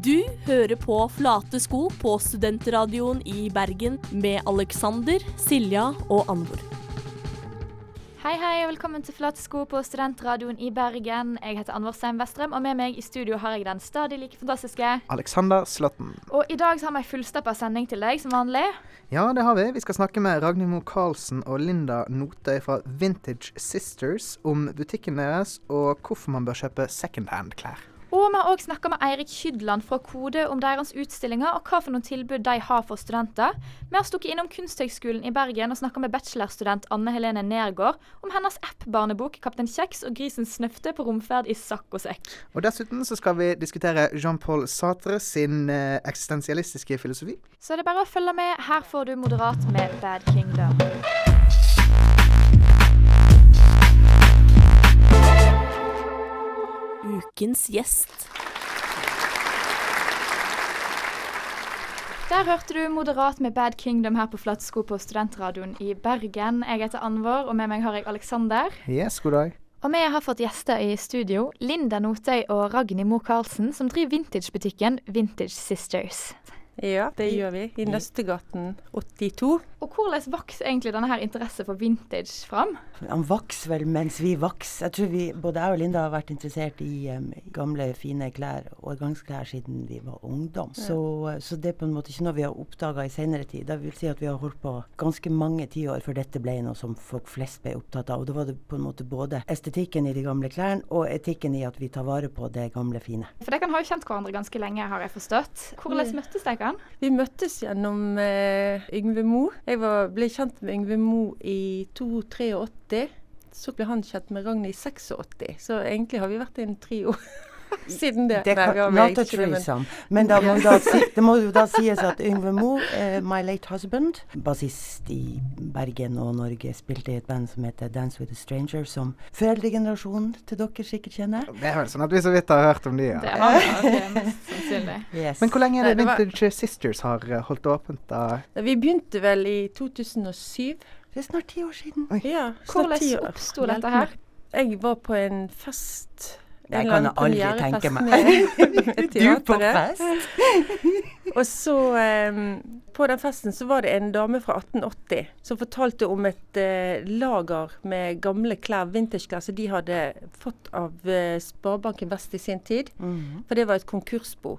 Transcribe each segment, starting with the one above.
Du hører på Flate sko på studentradioen i Bergen med Alexander, Silja og Anvor. Hei, hei, og velkommen til Flate sko på studentradioen i Bergen. Jeg heter Anvor Seim Vestrem, og med meg i studio har jeg den stadig like fantastiske Alexander Slåtten. Og i dag så har vi ei fullstappa sending til deg, som vanlig. Ja, det har vi. Vi skal snakke med Ragnhild Moe Karlsen og Linda Notøy fra Vintage Sisters om butikken deres og hvorfor man bør kjøpe secondhand-klær. Og vi har òg snakka med Eirik Kydland fra Kode om deres utstillinger og hva for noen tilbud de har for studenter. Vi har stukket innom Kunsthøgskolen i Bergen og snakka med bachelorstudent Anne Helene Nergård om hennes app-barnebok 'Kaptein Kjeks og grisen Snøfte på romferd i sakk og sekk'. Og dessuten så skal vi diskutere Jean-Paul Sartre sin eh, eksistensialistiske filosofi. Så det er bare å følge med. Her får du Moderat med Bad Kingdom. Ukens gjest. Der hørte du Moderat med Bad Kingdom her på Flatsko på Studentradioen i Bergen. Jeg heter Anvor, og med meg har jeg Aleksander. Yes, god dag. Og vi har fått gjester i studio. Linda Notøy og Ragnhild Moe Karlsen, som driver vintagebutikken Vintage Sisters. Ja, det gjør vi. I Nøstegaten 82. Og hvordan vokste egentlig denne her interesse for vintage fram? Han vokser vel mens vi vokser. Jeg tror vi, både jeg og Linda har vært interessert i um, gamle, fine klær, årgangsklær, siden vi var ungdom. Ja. Så, så det er på en måte ikke noe vi har oppdaga i senere tid. Det vil si at vi har holdt på ganske mange tiår før dette ble noe som folk flest ble opptatt av. Og da var det på en måte både estetikken i de gamle klærne og etikken i at vi tar vare på det gamle, fine. For dere har jo kjent hverandre ganske lenge, har jeg forstått. Hvordan møttes dere? Vi møttes gjennom eh, Yngve Mo. Jeg var, ble kjent med Yngve Mo i 283. Så ble han kjent med Ragnhild i 86. Så egentlig har vi vært en trio siden det. Det Nei, kan, vi det, men- threesome. Men da må, da si, det må jo da sies at Yngve Moe, eh, my late husband, bassist i Bergen og Norge, spilte i et band som heter Dance with a Stranger, som foreldregenerasjonen til dere sikkert kjenner. Det er vel sånn at vi så vidt har hørt om de, Det har vi, det er mest sannsynlig. Yes. Men hvor lenge er det Nei, det var- Vintage Sisters har eh, holdt åpent? da? Vi begynte vel i 2007. Det er snart ti år siden. Ja, snart Hvordan oppsto dette her? Jeg var på en fest. En kan jeg aldri tenke meg. Du på fest? Og så eh, På den festen så var det en dame fra 1880 som fortalte om et eh, lager med gamle klær, vintageklær, som de hadde fått av eh, Sparebanken Vest i sin tid. Mhm. For det var et konkursbo.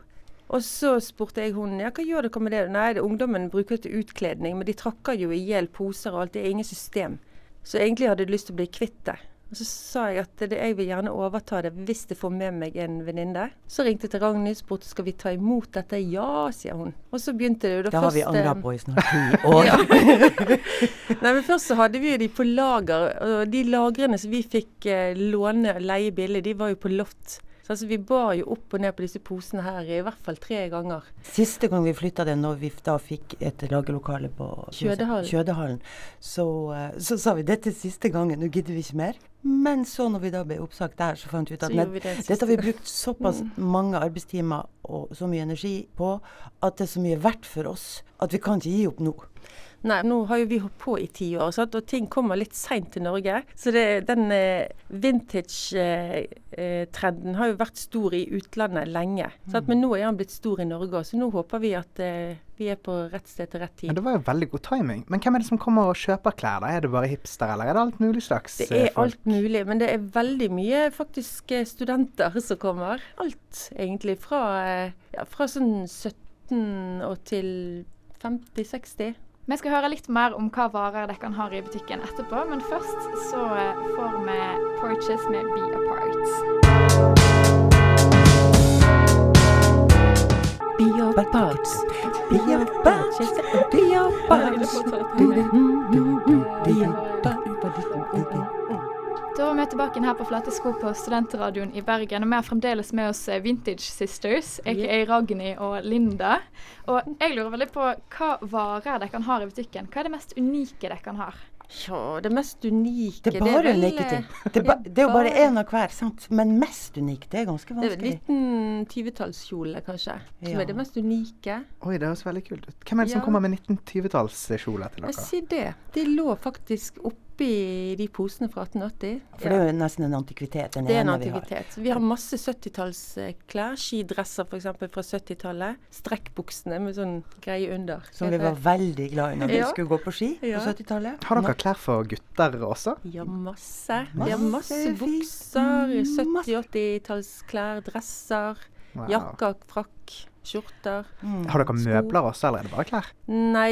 Og så spurte jeg hun ja, hva gjør dere med det? Nei, det, ungdommen bruker det til utkledning, men de trakker jo i hjel poser og alt. Det er ingen system. Så egentlig hadde jeg lyst til å bli kvitt det. Og så sa jeg at det, jeg vil gjerne overta det hvis jeg får med meg en venninne. Så ringte jeg til Ragnhild og spurte skal vi ta imot dette. Ja, sier hun. Og så begynte det jo Det har vi angra på i snart ti år. Nei, men Først så hadde vi de på lager, og de lagrene som vi fikk eh, låne og leie billig, de var jo på loft. Så altså, vi bar jo opp og ned på disse posene her i hvert fall tre ganger. Siste gang vi flytta det, når vi da fikk et lagerlokale på Kjødehallen. Kjødehallen, så, eh, så sa vi dette er siste gangen, nå gidder vi ikke mer. Men så når vi da ble oppsagt der, så fant vi ut at vi det dette har vi brukt såpass mange arbeidstimer og så mye energi på at det er så mye verdt for oss at vi kan ikke gi opp nå. Nei, nå har jo vi holdt på i ti år, sant? og ting kommer litt seint til Norge. Så det, den eh, vintage-trenden har jo vært stor i utlandet lenge. Sant? Men nå er den blitt stor i Norge òg, så nå håper vi at eh, vi er på rett sted til rett Men tid. det var jo veldig god timing. Men hvem er det som kommer og kjøper klær? da? Er det bare hipster, eller er det alt mulig slags folk? Det eh, er folk? alt mulig, men det er veldig mye faktisk eh, studenter som kommer. Alt egentlig. Fra, eh, ja, fra sånn 17 og til 50-60. Vi skal høre litt mer om hva varer dere har i butikken etterpå, men først så eh, får vi Porches med Be Apart. Be your parts. Be your parts. Be your parts. Da er vi tilbake her på Flate sko på Studentradioen i Bergen. Og vi har fremdeles med oss eh, Vintage Sisters, aka Ragni og Linda. Og jeg lurer veldig på hva varer dere har i butikken. Hva er det mest unike dere har? Ja, det mest unike Det er bare vel, unike eh, ting. Det er, ba, det er jo bare én av hver, sant? Men mest unikt, det er ganske Det er vanskelig. 1920-tallskjole, kanskje, som Ja. er det mest unike. Oi, det høres veldig kult ut. Hvem er det som kommer med 1920-tallskjole til dere? sier det. De lå faktisk oppe oppi de posene fra 1880. For det er jo nesten en antikvitet. Den Det er en antikvitet. vi har. Vi har masse 70-tallsklær. Skidresser f.eks. fra 70-tallet. Strekkbuksene med sånn greie under. Som vi var veldig glad i når vi Ja. skulle gå på ski Ja. på 70-tallet. Har dere klær for gutter også? Ja, masse. Vi har Masse masse bukser, Masse. 70-80-tallsklær, dresser, Wow. jakker, frakk, skjorter. Mm. Har dere møbler også, eller er det bare klær? Nei,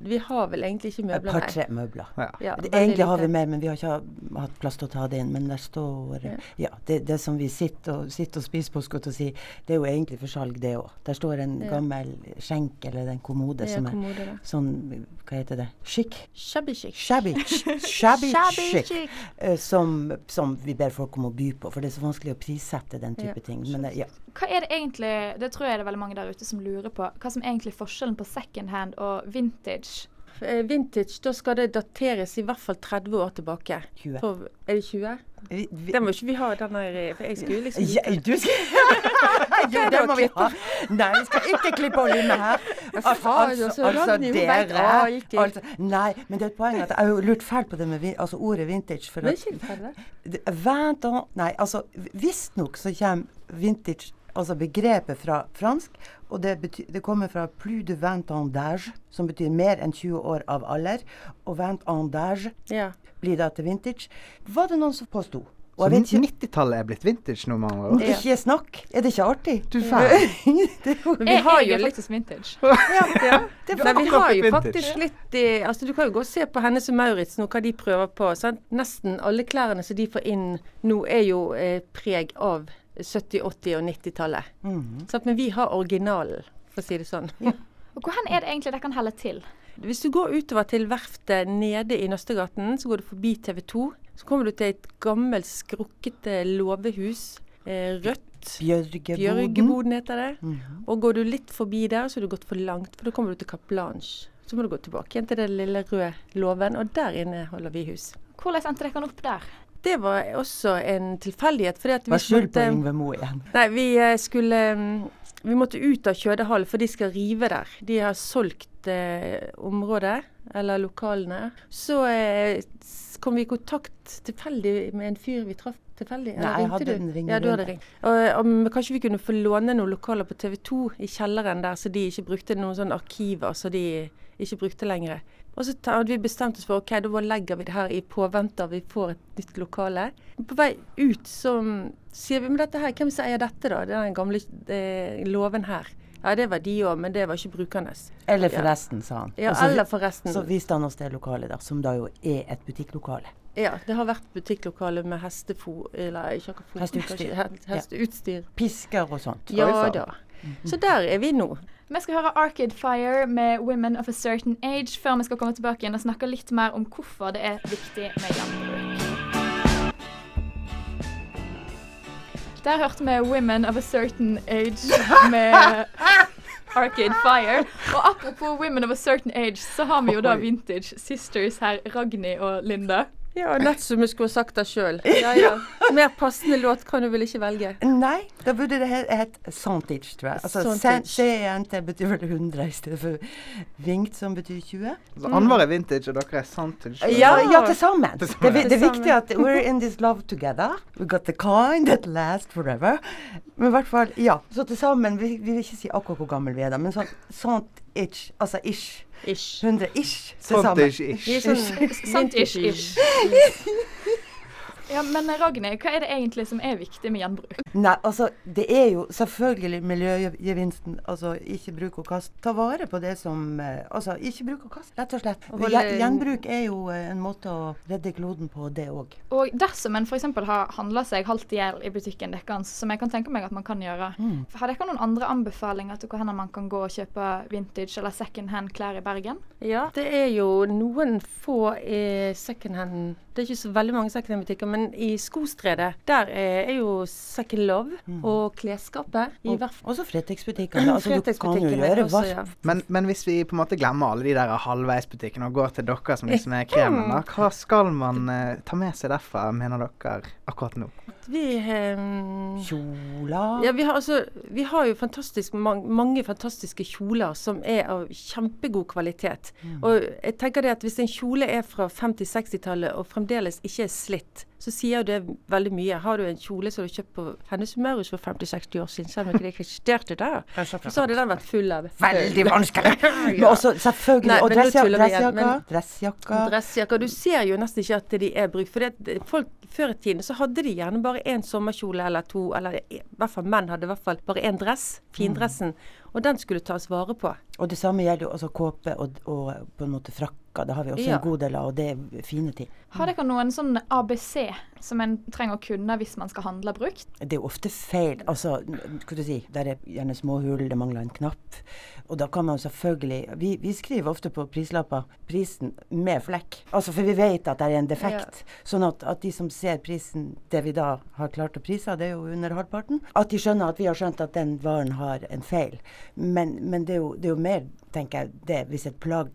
vi har vel egentlig ikke møbler, Et par-tre møbler. Ja. Ja, Det, egentlig har vi mer, men vi har ikke hatt plass til å ta det inn. Men der står Ja. Ja, det, det som vi sitter og, sitter og spiser på, skulle jeg si, det er jo egentlig for salg, det òg. Der står en Ja. gammel skjenk eller en kommode Det som er kommode, sånn Hva heter det? Chic? Shabby chic. Shabby, shabby, Shabby chic. chic. eh, som, som vi ber folk om å by på, for det er så vanskelig å prissette den type Ja, ting. Men eh, ja. Hva er det egentlig, det tror jeg det er veldig mange der ute som lurer på, hva som egentlig er forskjellen på second hand og vintage? Eh, Vintage, da skal det dateres i hvert fall 30 år tilbake. 20. For, er det 20? Vi, vi, Den må ikke vi ha, den her eh, For jeg skulle liksom ja, du skal Jo, det må vi ha. Nei, vi skal ikke klippe og lime her. Altså, altså, altså, alltid. altså, Nei, men det er et poeng at jeg har lurt fælt på det med altså ordet vintage. For at ikke 30? det- 20 ans Nei, altså visstnok så kommer vintage Altså begrepet fra fransk, og det, betyr, det kommer fra plus de 20 ans d'âge, som betyr mer enn 20 år av alder. Og 20 ans d'âge Ja. blir da til vintage. Var det noen som påsto? Og så 90-tallet er blitt vintage nå, mange år? Ja. Ikke snakk! Er det ikke artig? Du fæl. er vi har jeg jo litt faktisk vintage. ja. Det Nei, vi har jo vintage. faktisk litt i, altså Du kan jo gå og se på Hennes og Maurits nå, hva de prøver på. Sant? Nesten alle klærne som de får inn nå, er jo eh, preg av 70-, 80- og 90-tallet. Mm. Sånn, Men vi har originalen, for å si det sånn. Og hvor er det egentlig det kan helle til? Hvis du går utover til verftet nede i Nøstegaten, så går du forbi TV 2. Så kommer du til et gammelt, skrukkete låvehus. Eh, rødt. Bjørgeboden. Bjørgeboden heter det. Mhm. Og går du litt forbi der, så har du gått for langt, for da kommer du til Cape Blanche. Så må du gå tilbake igjen til den lille røde låven, og der inne holder vi hus. Hvordan endte dere opp der? Det var også en tilfeldighet. vi skyld på Yngve Moe igjen. Nei, vi eh, skulle mm, Vi måtte ut av Kjødehallen, for de skal rive der. De har solgt eh, området, eller lokalene. Så eh, kom vi i kontakt tilfeldig med en fyr vi traff tilfeldig. Nei, jeg hadde en ring Ja, du hadde ring. Og, om kanskje vi kunne få låne noen lokaler på TV 2 i kjelleren der, så de ikke brukte noen sånne arkiver så de ikke brukte lenger. Og så hadde vi bestemt oss for ok, da legger vi det her i påvente av vi får et nytt lokale. På vei ut så mm, sier vi men dette her, hvem som eier dette da? Den gamle eh, låven her. Ja, det var de òg, men det var ikke brukernes. Eller Ja. forresten, sa han. Ja, Også, eller forresten. Så viste han oss det lokalet, da, som da jo er et butikklokale. Ja, det har vært butikklokale med hestefo, eller ikke akkurat Hesteutstyr. Hesteutstyr. Pisker og sånt. Ja da. Så der er vi nå. Vi skal høre Arcade Fire med Women of a Certain Age før vi skal komme tilbake igjen og snakke litt mer om hvorfor det er viktig med gjenbruk. Der hørte vi Women of a Certain Age med Arcade Fire. Og apropos Women of a Certain Age, så har vi jo da Vintage Sisters her, Ragnhild og Linda. Ja, nett som vi skulle sagt det sjøl. Ja, ja. Mer passende låt kan du vel ikke velge? Nei, da burde det he- hett Santage, tror jeg. Altså Santage. CNT betyr vel 100 i stedet for Vingt, som betyr 20. Så Anvar er vintage, og dere er santage. Ja, ja til sammen. Det, det er viktig at we're in this love together. We got the kind that lasts forever. Men i hvert fall, ja. Så til sammen, vi, vi vil ikke si akkurat hvor gammel vi er da, men sånn sånt altså ish. Ish. 100 ish til sammen. Santage-ish. Ja, men Ragnhild, hva er det egentlig som er viktig med gjenbruk? Nei, altså det er jo selvfølgelig miljøgevinsten. Altså ikke bruk og kast. Ta vare på det som eh, Altså ikke bruk og kast, rett og slett. Gjenbruk er jo eh, en måte å redde kloden på, det òg. Og dersom en f.eks. har handla seg halvt i hjel i butikken deres, som jeg kan tenke meg at man kan gjøre, Mm. har dere noen andre anbefalinger til hvor man kan gå og kjøpe vintage eller second hand klær i Bergen? Ja, det er jo noen få second hand Det er ikke så veldig mange secondhand-butikker, men i Skostredet der er, er jo Second Love og Klesskapet. Og, også Fretex-butikkene. Altså, du kan jo gjøre hva ja. Men, men hvis vi på en måte glemmer alle de der halvveisbutikkene og går til dere som liksom er kremen, da, hva skal man eh, ta med seg derfra, mener dere, akkurat nå? Vi eh, Kjoler? Ja, vi har, altså, vi har jo fantastisk, mang- mange fantastiske kjoler som er av kjempegod kvalitet. Mm. Og jeg tenker det at Hvis en kjole er fra 50-60-tallet og fremdeles ikke er slitt, så sier jo det veldig mye. Har du en kjole som du har kjøpt på Hennes Maurits for 50-60 år siden, selv om ikke det eksisterte der, så hadde den vært full av Veldig vanskelig! Ja. også selvfølgelig Nei, Og dressjakker. Dressjakker. Dressjakker. Du ser jo nesten ikke at de er brukt. For det, folk før i tiden så hadde de gjerne bare én sommerkjole eller to. Eller i hvert fall menn hadde i hvert fall bare én dress. Findressen. Og den skulle tas vare på. Og det samme gjelder jo altså kåpe og, og på en måte frakker. Det har vi også Ja. en god del av, og det er fine ting. Har dere noen sånn ABC som en trenger å kunne hvis man skal handle brukt? Det er jo ofte feil. Altså, skal du si, der er gjerne små hull, det mangler en knapp. Og da kan man selvfølgelig Vi, vi skriver ofte på prislapper prisen med flekk. Altså, for vi vet at det er en defekt. Sånn at, at de som ser prisen, det vi da har klart å prise, det er jo under halvparten, at de skjønner at vi har skjønt at den varen har en feil. Men, men det, er jo, det er jo mer, tenker jeg, det hvis et plagg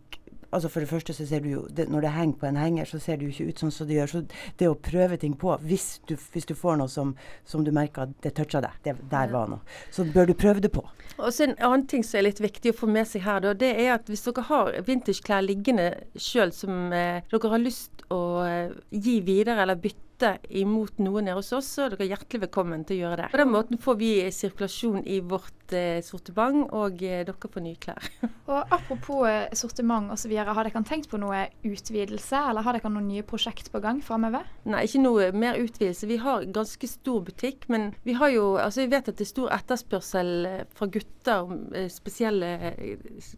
Altså For det første så ser du jo det, Når det henger på en henger, så ser det jo ikke ut sånn som det gjør. Så det å prøve ting på, hvis du, hvis du får noe som, som du merker at det toucha deg, det, der var noe, så bør du prøve det på. Og så En annen ting som er litt viktig å få med seg her, da, det er at hvis dere har vintageklær liggende sjøl som eh, dere har lyst å eh, gi videre eller bytte imot noe nede hos oss, så dere er hjertelig velkommen til å gjøre det. På den måten får vi sirkulasjon i vårt eh, sortiment, og eh, dere får nye klær. Og Apropos eh, sortiment osv., har dere tenkt på noe utvidelse, eller har dere noen nye prosjekt på gang framover? Nei, ikke noe mer utvidelse. Vi har ganske stor butikk, men vi har jo Altså, vi vet at det er stor etterspørsel eh, fra gutter om eh, spesielle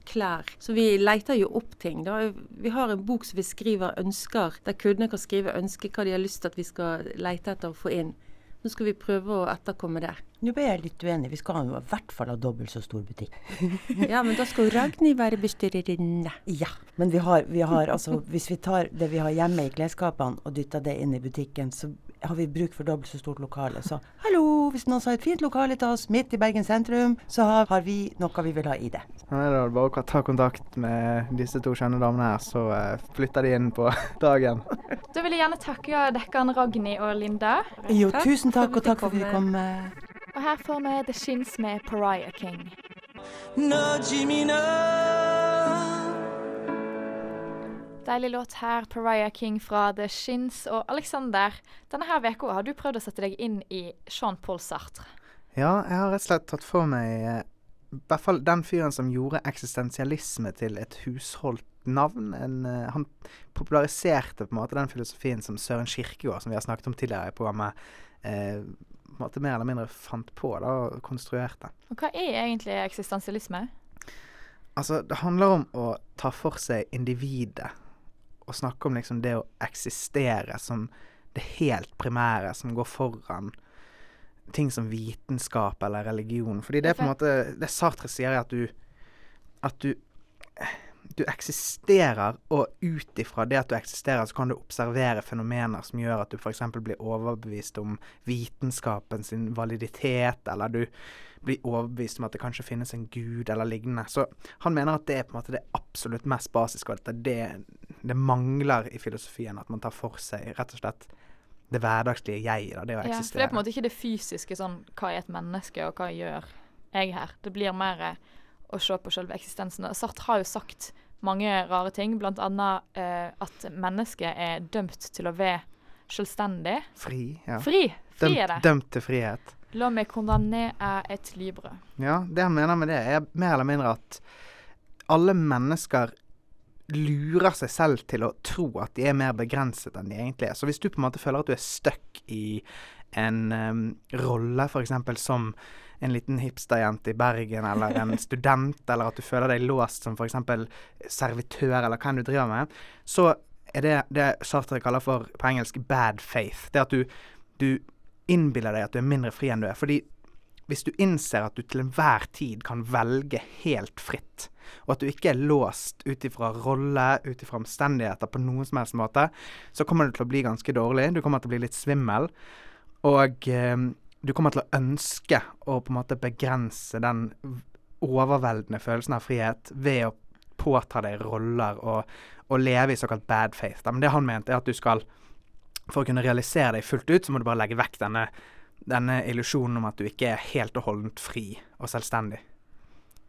klær. Så vi leter jo opp ting. Da. Vi har en bok som vi skriver ønsker, der kundene kan skrive ønsker hva de har lyst til at vi skal lete etter og få inn. Nå skal vi prøve å etterkomme det. Nå ble jeg litt uenig. Vi skal jo i hvert fall ha dobbelt så stor butikk. Ja, men da skal Ragnhild være bestyrerinne. Ja, men vi har, vi har altså Hvis vi tar det vi har hjemme i klesskapene og dytter det inn i butikken, så har vi bruk for dobbelt så stort lokale. Så hallo, hvis noen har et fint lokale til oss midt i Bergen sentrum, så har, har vi noe vi vil ha i det. Nei, da er det bare å ta kontakt med disse to skjønne damene her, så eh, flytter de inn på dagen. Da vil jeg gjerne takke dere, Ragnhild og Linda. Jo, Takk tusen takk, og takk for at vi at vi kom. Og her får vi The Shins med Pariah King. Deilig låt her, Pariah King fra The Shins. Og Alexander, denne her uka har du prøvd å sette deg inn i Jean-Paul Sartre. Ja, jeg har rett og slett tatt for meg eh, i hvert fall den fyren som gjorde eksistensialisme til et husholdt navn. En, eh, han populariserte på en måte den filosofien som Søren Kirkegård, som vi har snakket om tidligere i programmet, eh, måte mer eller mindre fant på da, og konstruerte. Og hva er egentlig eksistensialisme? Altså, det handler om å ta for seg individet, og snakke om liksom det å eksistere som det helt primære, som går foran ting som vitenskap eller religion. Fordi det er på en måte Det Sartre sier, er at du At du du eksisterer, og ut ifra det at du eksisterer, så kan du observere fenomener som gjør at du f.eks. blir overbevist om vitenskapen sin validitet, eller du blir overbevist om at det kanskje finnes en gud eller lignende. Så han mener at det er på en måte det absolutt mest basiske, og at det, det, mangler i filosofien. At man tar for seg rett og slett det hverdagslige jeg, da, det å Ja, for det er på en måte ikke det fysiske sånn hva er et menneske, og hva gjør jeg her? Det blir mer eh, å se på selve eksistensen. Sartre har jo sagt mange rare ting, bl.a. Eh, at mennesket er dømt til å være selvstendig. Fri, ja. Fri! Fri er det. dømt til frihet. La meg condamné er et libre. Ja, det han mener med det, er mer eller mindre at alle mennesker lurer seg selv til å tro at de er mer begrenset enn de egentlig er. Så hvis du på en måte føler at du er stuck i en um, rolle, f.eks. som en liten hipsterjente i Bergen, eller en student, eller at du føler deg låst som f.eks. servitør, eller hva enn du driver med, så er det det Sartre kaller for på engelsk 'bad faith'. Det at du, du innbiller deg at du er mindre fri enn du er. Fordi hvis du innser at du til enhver tid kan velge helt fritt, og at du ikke er låst ut ifra rolle, ut ifra omstendigheter på noen som helst måte, så kommer du til å bli ganske dårlig. Du kommer til å bli litt svimmel. Og eh, du kommer til å ønske å på en måte begrense den overveldende følelsen av frihet ved å påta deg roller og, og leve i såkalt bad faith. Men det han mente, er at du skal For å kunne realisere deg fullt ut, så må du bare legge vekk denne denne illusjonen om at du ikke er helt og holdent fri og selvstendig.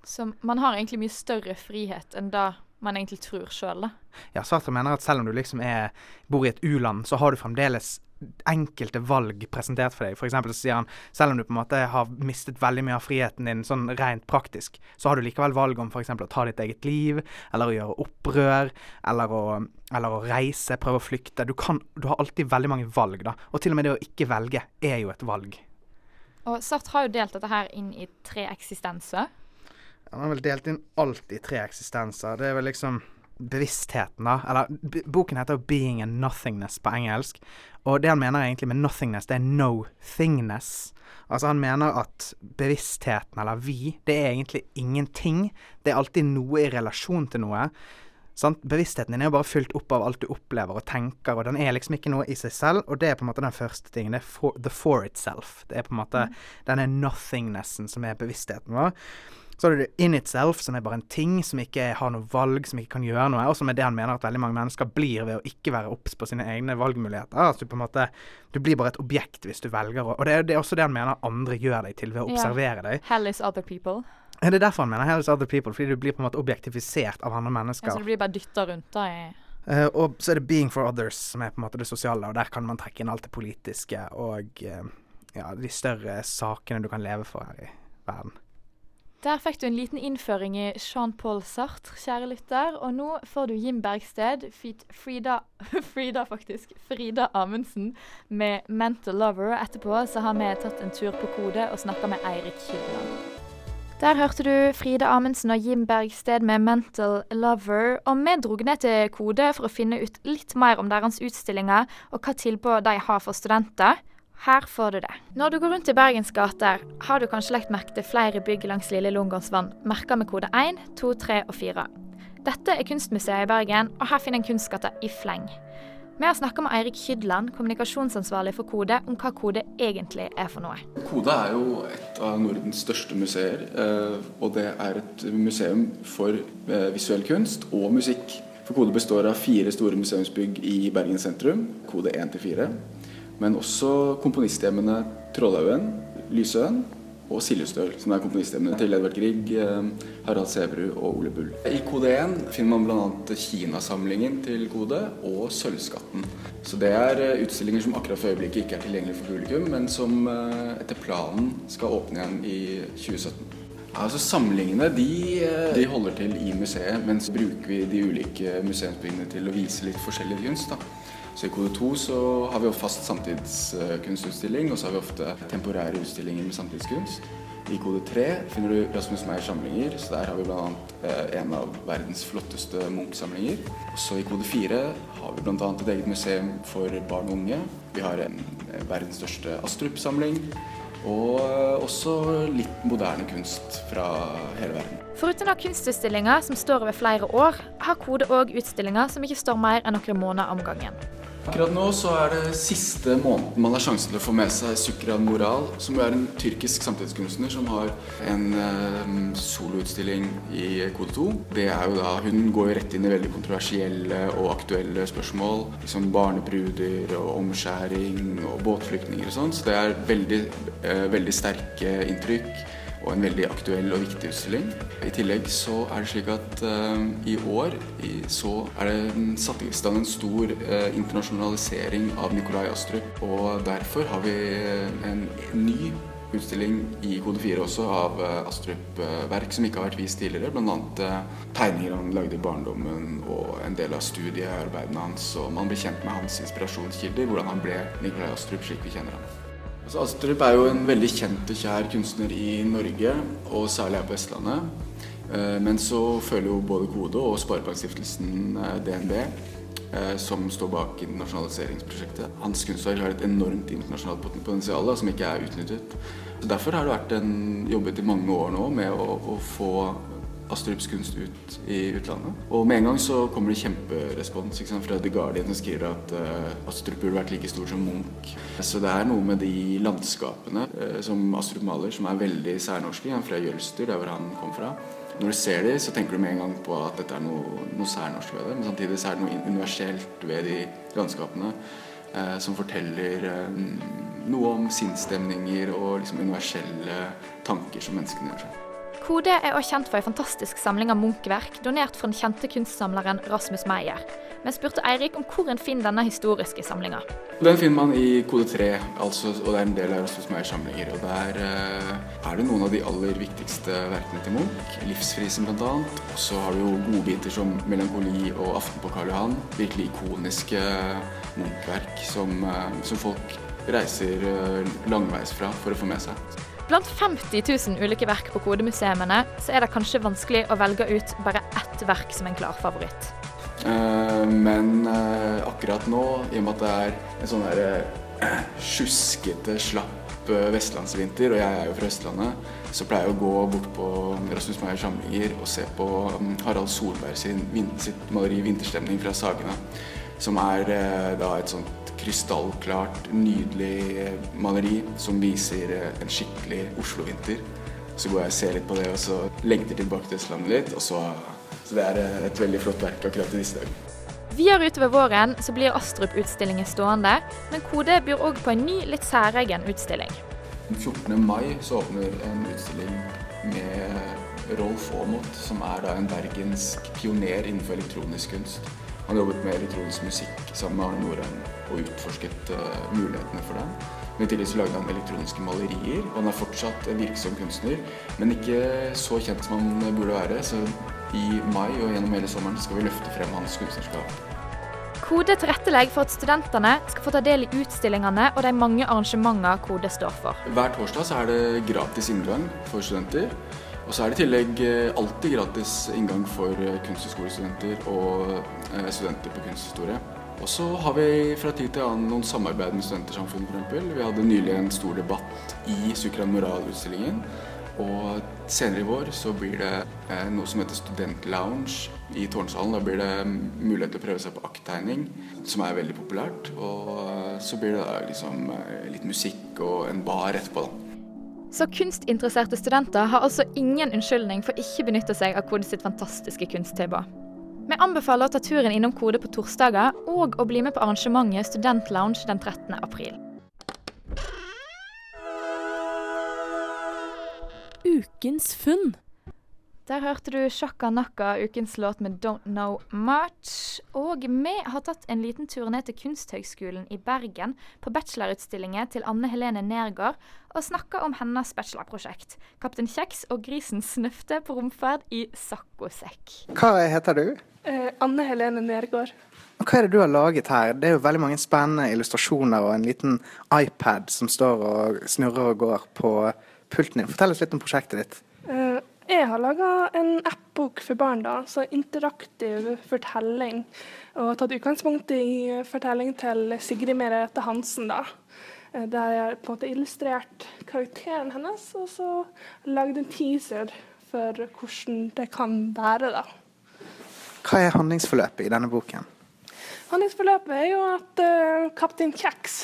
Så man har egentlig mye større frihet enn da man egentlig tror sjøl, da. Ja, Sartre mener at selv om du liksom er, bor i et u-land, så har du fremdeles enkelte valg presentert for deg. Eksempel så sier han selv om du på en måte har mistet veldig mye av friheten din sånn rent praktisk, så har du likevel valg om f.eks. å ta ditt eget liv, eller å gjøre opprør, eller å, eller å reise, prøve å flykte. Du, kan, du har alltid veldig mange valg, da. Og til og med det å ikke velge er jo et valg. Og Sartre har jo delt dette her inn i tre eksistenser. Han har vel delt inn alt i tre eksistenser. Det er vel liksom bevisstheten, da. Eller boken heter jo 'Being a Nothingness' på engelsk. Og det han mener egentlig med 'nothingness', det er 'no thingness'. Altså han mener at bevisstheten, eller vi, det er egentlig ingenting. Det er alltid noe i relasjon til noe. Sant? Bevisstheten din er jo bare fylt opp av alt du opplever og tenker, og den er liksom ikke noe i seg selv. Og det er på en måte den første tingen. Det er for, the for itself. Det er på en måte mm. denne nothingnessen som er bevisstheten vår. Så har du in itself, som er bare en ting, som ikke har noe valg, som ikke kan gjøre noe, og som er det han mener at veldig mange mennesker blir ved å ikke være obs på sine egne valgmuligheter. Altså du på en måte Du blir bare et objekt hvis du velger å Og det er, det er, også det han mener andre gjør deg til ved å observere yeah. deg. Hell is other people. Ja, det er derfor han mener hell is other people, fordi du blir på en måte objektifisert av andre mennesker. Ja, så du blir bare dytta rundt da i Uh, og så er det 'being for others', som er på en måte det sosiale, og der kan man trekke inn alt det politiske og uh, ja, de større sakene du kan leve for her i verden. Der fikk du en liten innføring i Jean-Paul Sartre, kjære lytter. Og nå får du Jim Bergsted, Frida, Frida faktisk, Frida Amundsen med 'Mental Lover'. Etterpå så har vi tatt en tur på Kode og snakka med Eirik Kydland. Der hørte du Frida Amundsen og Jim Bergsted med 'Mental Lover'. Og vi dro ned til Kode for å finne ut litt mer om deres utstillinger og hva tilbud de har for studenter. Her får du det. Når du går rundt i Bergens gater, har du kanskje lagt merke til flere bygg langs Lille Lungåsvann, merka med kode 1, 2, 3 og 4. Dette er Kunstmuseet i Bergen, og her finner en kunstgate i fleng. Vi har snakka med Eirik Kydland, kommunikasjonsansvarlig for Kode, om hva Kode egentlig er for noe. Kode er jo et av Nordens største museer, eh, og det er et museum for eh, visuell kunst og musikk. For Kode består av fire store museumsbygg i Bergen sentrum, Kode 1 til 4 men også komponisthjemmene Trollhaugen, Lysøen og Siljestøl, som er komponisthjemmene til Edvard Grieg, eh, Harald Sæverud og Ole Bull. I kode 1 finner man bl.a. Kinasamlingen til Kode og Sølvskatten. Så det er eh, utstillinger som akkurat for øyeblikket ikke er tilgjengelig for publikum, men som eh, etter planen skal åpne igjen i 2017. Altså Samlingene de, de, holder til i museet, mens bruker vi de ulike museumsbyggene til å vise litt forskjellig kunst. da. Så I kode 2 så har vi jo fast samtidskunstutstilling, og så har vi ofte temporære utstillinger med samtidskunst. I kode 3 finner du Rasmus Meyers samlinger, så der har vi bl.a. Eh, en av verdens flotteste Munch-samlinger. Så i kode 4 har vi bl.a. et eget museum for barn og unge. Vi har en eh, verdens største Astrup-samling. Og eh, også litt moderne kunst fra hele verden. Foruten av kunstutstillinger som står over flere år, har Kode òg utstillinger som ikke står mer enn noen måneder om gangen. Akkurat nå så er det siste måneden man har sjansen til å få med seg Sukran Moral, som er en tyrkisk samtidskunstner som har en eh, soloutstilling i Kode 2. Det er jo da, Hun går jo rett inn i veldig kontroversielle og aktuelle spørsmål, Liksom barnebruder og omskjæring og båtflyktninger og sånn, så det er veldig, eh, veldig sterke inntrykk og en veldig aktuell og viktig utstilling. I tillegg så er det slik at uh, i år i, så er det satt i stand en stor uh, internasjonalisering av Nikolai Astrup. Og derfor har vi en ny utstilling i kode 4 også av uh, Astrup-verk som ikke har vært vist tidligere. Bl.a. Tegninger han lagde i barndommen og en del av studiearbeidene hans. Og man blir kjent med hans inspirasjonskilder, hvordan han ble Nikolai Astrup slik vi kjenner ham. Altså, Astrup er jo en veldig kjent og kjær kunstner i Norge, og særlig her på Vestlandet. Eh, men så føler jo både Kode og Sparebankstiftelsen eh, DNB, eh, som står bak internasjonaliseringsprosjektet. Hans kunstverk har et enormt internasjonalt potensial som ikke er utnyttet. Så Derfor har det vært en, jobbet i mange år nå med å, å få Astrups kunst ut i utlandet. Og med en gang så kommer det kjemperespons fra The Guardian som skriver at uh, Astrup burde vært like stor som Munch. Så det er noe med de landskapene uh, som Astrup maler som er veldig særnorske. Han fra Jølster, der hvor han kom fra. Når du ser dem, så tenker du med en gang på at dette er noe, noe særnorsk ved det. Men samtidig så er det noe universelt ved de landskapene uh, som forteller noe om sinnsstemninger og liksom universelle tanker som menneskene gjør seg. Kode er også kjent for en fantastisk samling av Munch-verk, donert fra den kjente kunstsamleren Rasmus Meyer. Vi spurte Eirik om hvor en finner denne historiske samlinga. Den finner man i kode 3, altså, og det er en del av Rasmus Meyers samlinger. Og Der uh, er det noen av de aller viktigste verkene til Munch. 'Livsfrisen' bl.a. Og så har du jo godbiter som 'Melankoli' og 'Aften på Karl Johan'. Virkelig ikoniske Munch-verk som, uh, som folk reiser uh, langveis fra for å få med seg. Blant 50 000 ulike verk på kodemuseene så er det kanskje vanskelig å velge ut bare ett verk som en klar favoritt. Uh, men uh, akkurat nå, i og med at det er en sånn der uh, sjuskete, slapp vestlandsvinter, og jeg er jo fra Østlandet, så pleier jeg å gå bort på Rasmus Meyers samlinger og se på um, Harald Solberg sin, sitt maleri 'Vinterstemning' fra Sagene, som er da et sånt krystallklart, nydelig maleri som viser eh, en skikkelig Oslo-vinter. Så går jeg og ser litt på det, og så lengter tilbake til Østlandet litt. Og så, så det er eh, et veldig flott verk akkurat i disse dager. Videre utover våren så blir Astrup-utstillingen stående, men Kode byr òg på en ny, litt særegen utstilling. Den 14. mai så åpner en utstilling med Rolf Aamodt, som er en bergensk pioner innenfor elektronisk kunst. Han jobbet med elektronisk musikk sammen med Arne Norheim og utforsket uh, mulighetene for det. Men I tillegg så lagde han elektroniske malerier, og han er fortsatt en virksom kunstner. Men ikke så kjent som han burde være, så i mai og gjennom hele sommeren skal vi løfte frem hans kunstnerskap. Kode tilrettelegger for at studentene skal få ta del i utstillingene og de mange arrangementene Kode står for. Hver torsdag så er det gratis inngang for studenter. Og så er det i tillegg eh, alltid gratis inngang for kunsthøyskolestudenter kunsthøgskolestudenter og eh, studenter på kunsthistorie. Og så har vi fra tid til annen noen samarbeid med Studentersamfunnet f.eks. Vi hadde nylig en stor debatt i Sukran Moral-utstillingen. Og senere i vår så blir det noe som heter Studentlounge i Tårnsalen. Da blir det mulighet til å prøve seg på akttegning, som er veldig populært. Og så blir det da liksom litt musikk og en bar etterpå, da. Så kunstinteresserte studenter har altså ingen unnskyldning for ikke benytte seg av Kode sitt fantastiske kunsttilbud. Vi anbefaler å ta turen innom Kode på torsdager, og å bli med på arrangementet Studentlounge den 13. april. Ukens funn. Der hørte du Shaka Naka, ukens låt med 'Don't Know Much'. Og vi har tatt en liten tur ned til Kunsthøgskolen i Bergen på bachelorutstillingen til Anne Helene Nergård, og snakka om hennes bachelorprosjekt. 'Kaptein Kjeks og grisen snøfte på romferd i saccosekk'. Hva heter du? Eh, Anne Helene Nergård. Og Hva er det du har laget her? Det er jo veldig mange spennende illustrasjoner og en liten iPad som står og snurrer og går på pulten din. Fortell oss litt om prosjektet ditt. Jeg har laga en appbok for barn, da, så interaktiv fortelling. Og tatt utgangspunkt i fortelling til Sigrid Merete Hansen. da. Eh, der jeg på en måte illustrert karakteren hennes, og så lagd en teaser for hvordan det kan være. da. Hva er handlingsforløpet i denne boken? Handlingsforløpet er jo at uh, kaptein Kjeks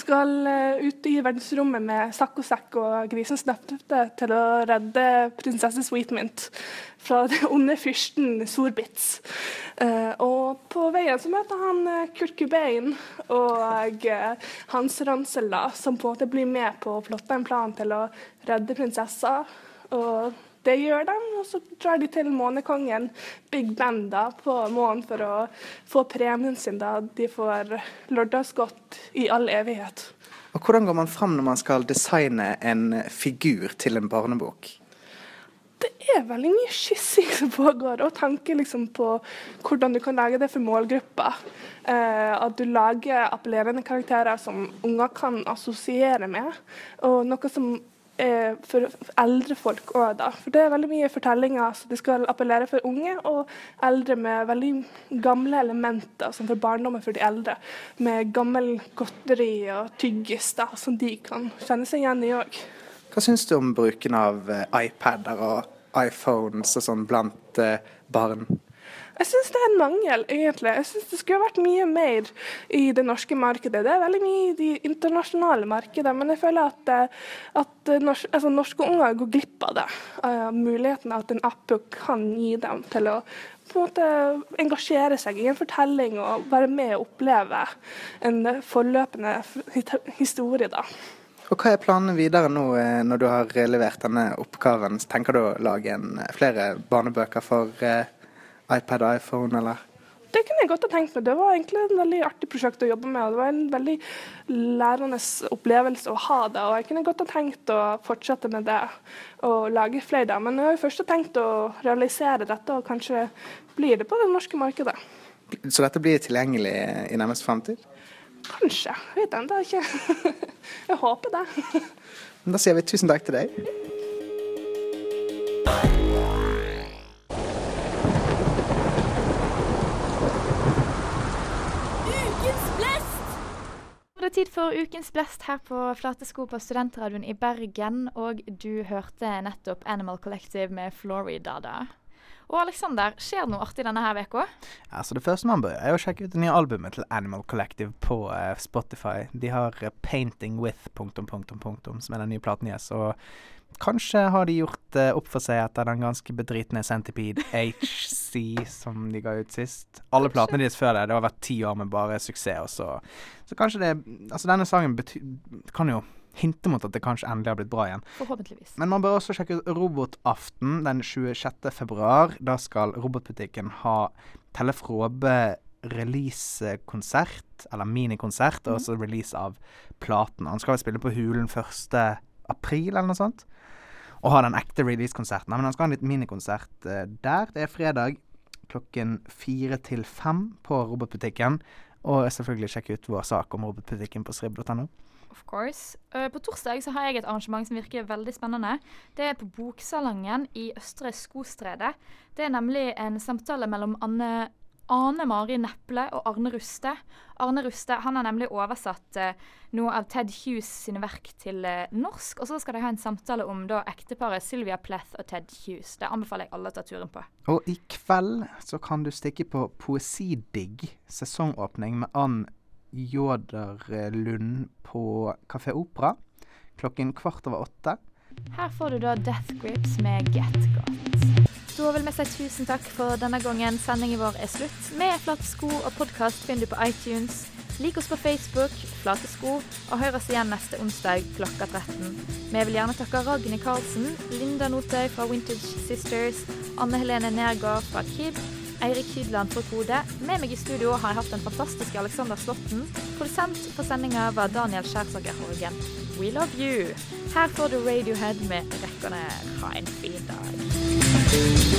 skal uh, ut i verdensrommet med saccosekk og grisens nøfte til å redde prinsesse Sweetmint fra den onde fyrsten Sorbitz. Uh, og på veien så møter han Kurt Cobain og Hans Ransel, da, som på en måte blir med på å plotte en plan til å redde prinsessa. Og det gjør de, og så drar de til månekongen, Big Ben, da, på månen for å få premien sin. da De får lørdagsgodt i all evighet. Og Hvordan går man fram når man skal designe en figur til en barnebok? Det er veldig mye skissing som pågår, og tanker liksom på hvordan du kan lage det for målgruppa. Eh, at du lager appellerende karakterer som unger kan assosiere med, og noe som eh, for eldre folk òg, da. For det er veldig mye fortellinger så de skal appellere for unge, og eldre med veldig gamle elementer, som for barndommen for de eldre. Med gammel godteri og tyggis, da, som de kan kjenne seg igjen i òg. Hva syns du om bruken av eh, iPader og iPhones og sånn blant eh, barn? Jeg syns det er en mangel, egentlig. Jeg syns det skulle vært mye mer i det norske markedet. Det er veldig mye i de internasjonale markedene, men jeg føler at, eh, at norsk, altså norske unger går glipp av det. Uh, muligheten at en app kan gi dem til å på en måte engasjere seg i en fortelling og være med og oppleve en forløpende historie. da. Og Hva er planene videre nå eh, når du har levert denne oppgaven? Tenker du å lage en, flere barnebøker for eh, iPad og iPhone, eller? Det kunne jeg godt ha tenkt meg. Det var egentlig en veldig artig prosjekt å jobbe med. og Det var en veldig lærende opplevelse å ha det. og Jeg kunne godt ha tenkt å fortsette med det og lage flere. der. Men jeg har jo først tenkt å realisere dette, og kanskje blir det på det norske markedet. Så dette blir tilgjengelig i nærmest fremtid? Kanskje. Jeg vet ennå ikke. jeg håper det. Da sier vi tusen takk til deg. Er tid for ukens blest her på Flatesko på Studentradioen i Bergen. Og du hørte nettopp Animal Collective med Floridada. Og Aleksander, skjer det noe artig denne her uka? Altså, det første man bør er å sjekke ut det nye albumet til Animal Collective på uh, Spotify. De har uh, 'Painting With', punktum, punktum, punktum, som er den nye platen deres. Kanskje har de gjort uh, opp for seg etter den ganske bedritne Centipede HC som de ga ut sist. Alle platene deres før det, det har vært ti år med bare suksess, og så Så kanskje det Altså, denne sangen kan jo hinte mot at det kanskje endelig har blitt bra igjen. Forhåpentligvis. Men man bør også sjekke ut Robotaften den 26. februar. Da skal Robotbutikken ha Tellef Råbe releasekonsert, eller minikonsert, og også release av platen. Han skal vel spille på Hulen 1. april, eller noe sånt. Og ha den ekte release-konserten. Men han skal ha en liten minikonsert uh, der. Det er fredag klokken fire til fem på Robotbutikken. Og selvfølgelig sjekke ut vår sak om robotbutikken på srib.no. Of course. Uh, på torsdag så har jeg et arrangement som virker veldig spennende. Det er på Boksalongen i Østre Skostredet. Det er nemlig en samtale mellom Anne, Ane Mari Neple og Arne Ruste. Arne Ruste han har nemlig oversatt eh, noe av Ted Hughes sine verk til eh, norsk. Og så skal de ha en samtale om da ekteparet Sylvia Pleth og Ted Hughes. Det anbefaler jeg alle å ta turen på. Og i kveld så kan du stikke på Poesidigg sesongåpning med Ann Jåderlund på Kafé Opera klokken kvart over åtte. Her får du da Death Grips med Get Got. Da vil vi si tusen takk for denne gangen. Sendingen vår er slutt. Med Flate sko og podkast finner du på iTunes. Lik oss på Facebook, Flate sko, og hør oss igjen neste onsdag klokka 13. Vi vil gjerne takke Ragnhild Karlsen, Linda Notøy fra Vintage Sisters, Anne Helene Nergård fra KIB Eirik Hydland fra Kode. Med meg i studio har jeg hatt den fantastiske Alexander Slåtten. Produsent for sendinga var Daniel Skjærsager Horgen. We love you! Her får du Radiohead med 'Rekkerne'. Ha en fin dag.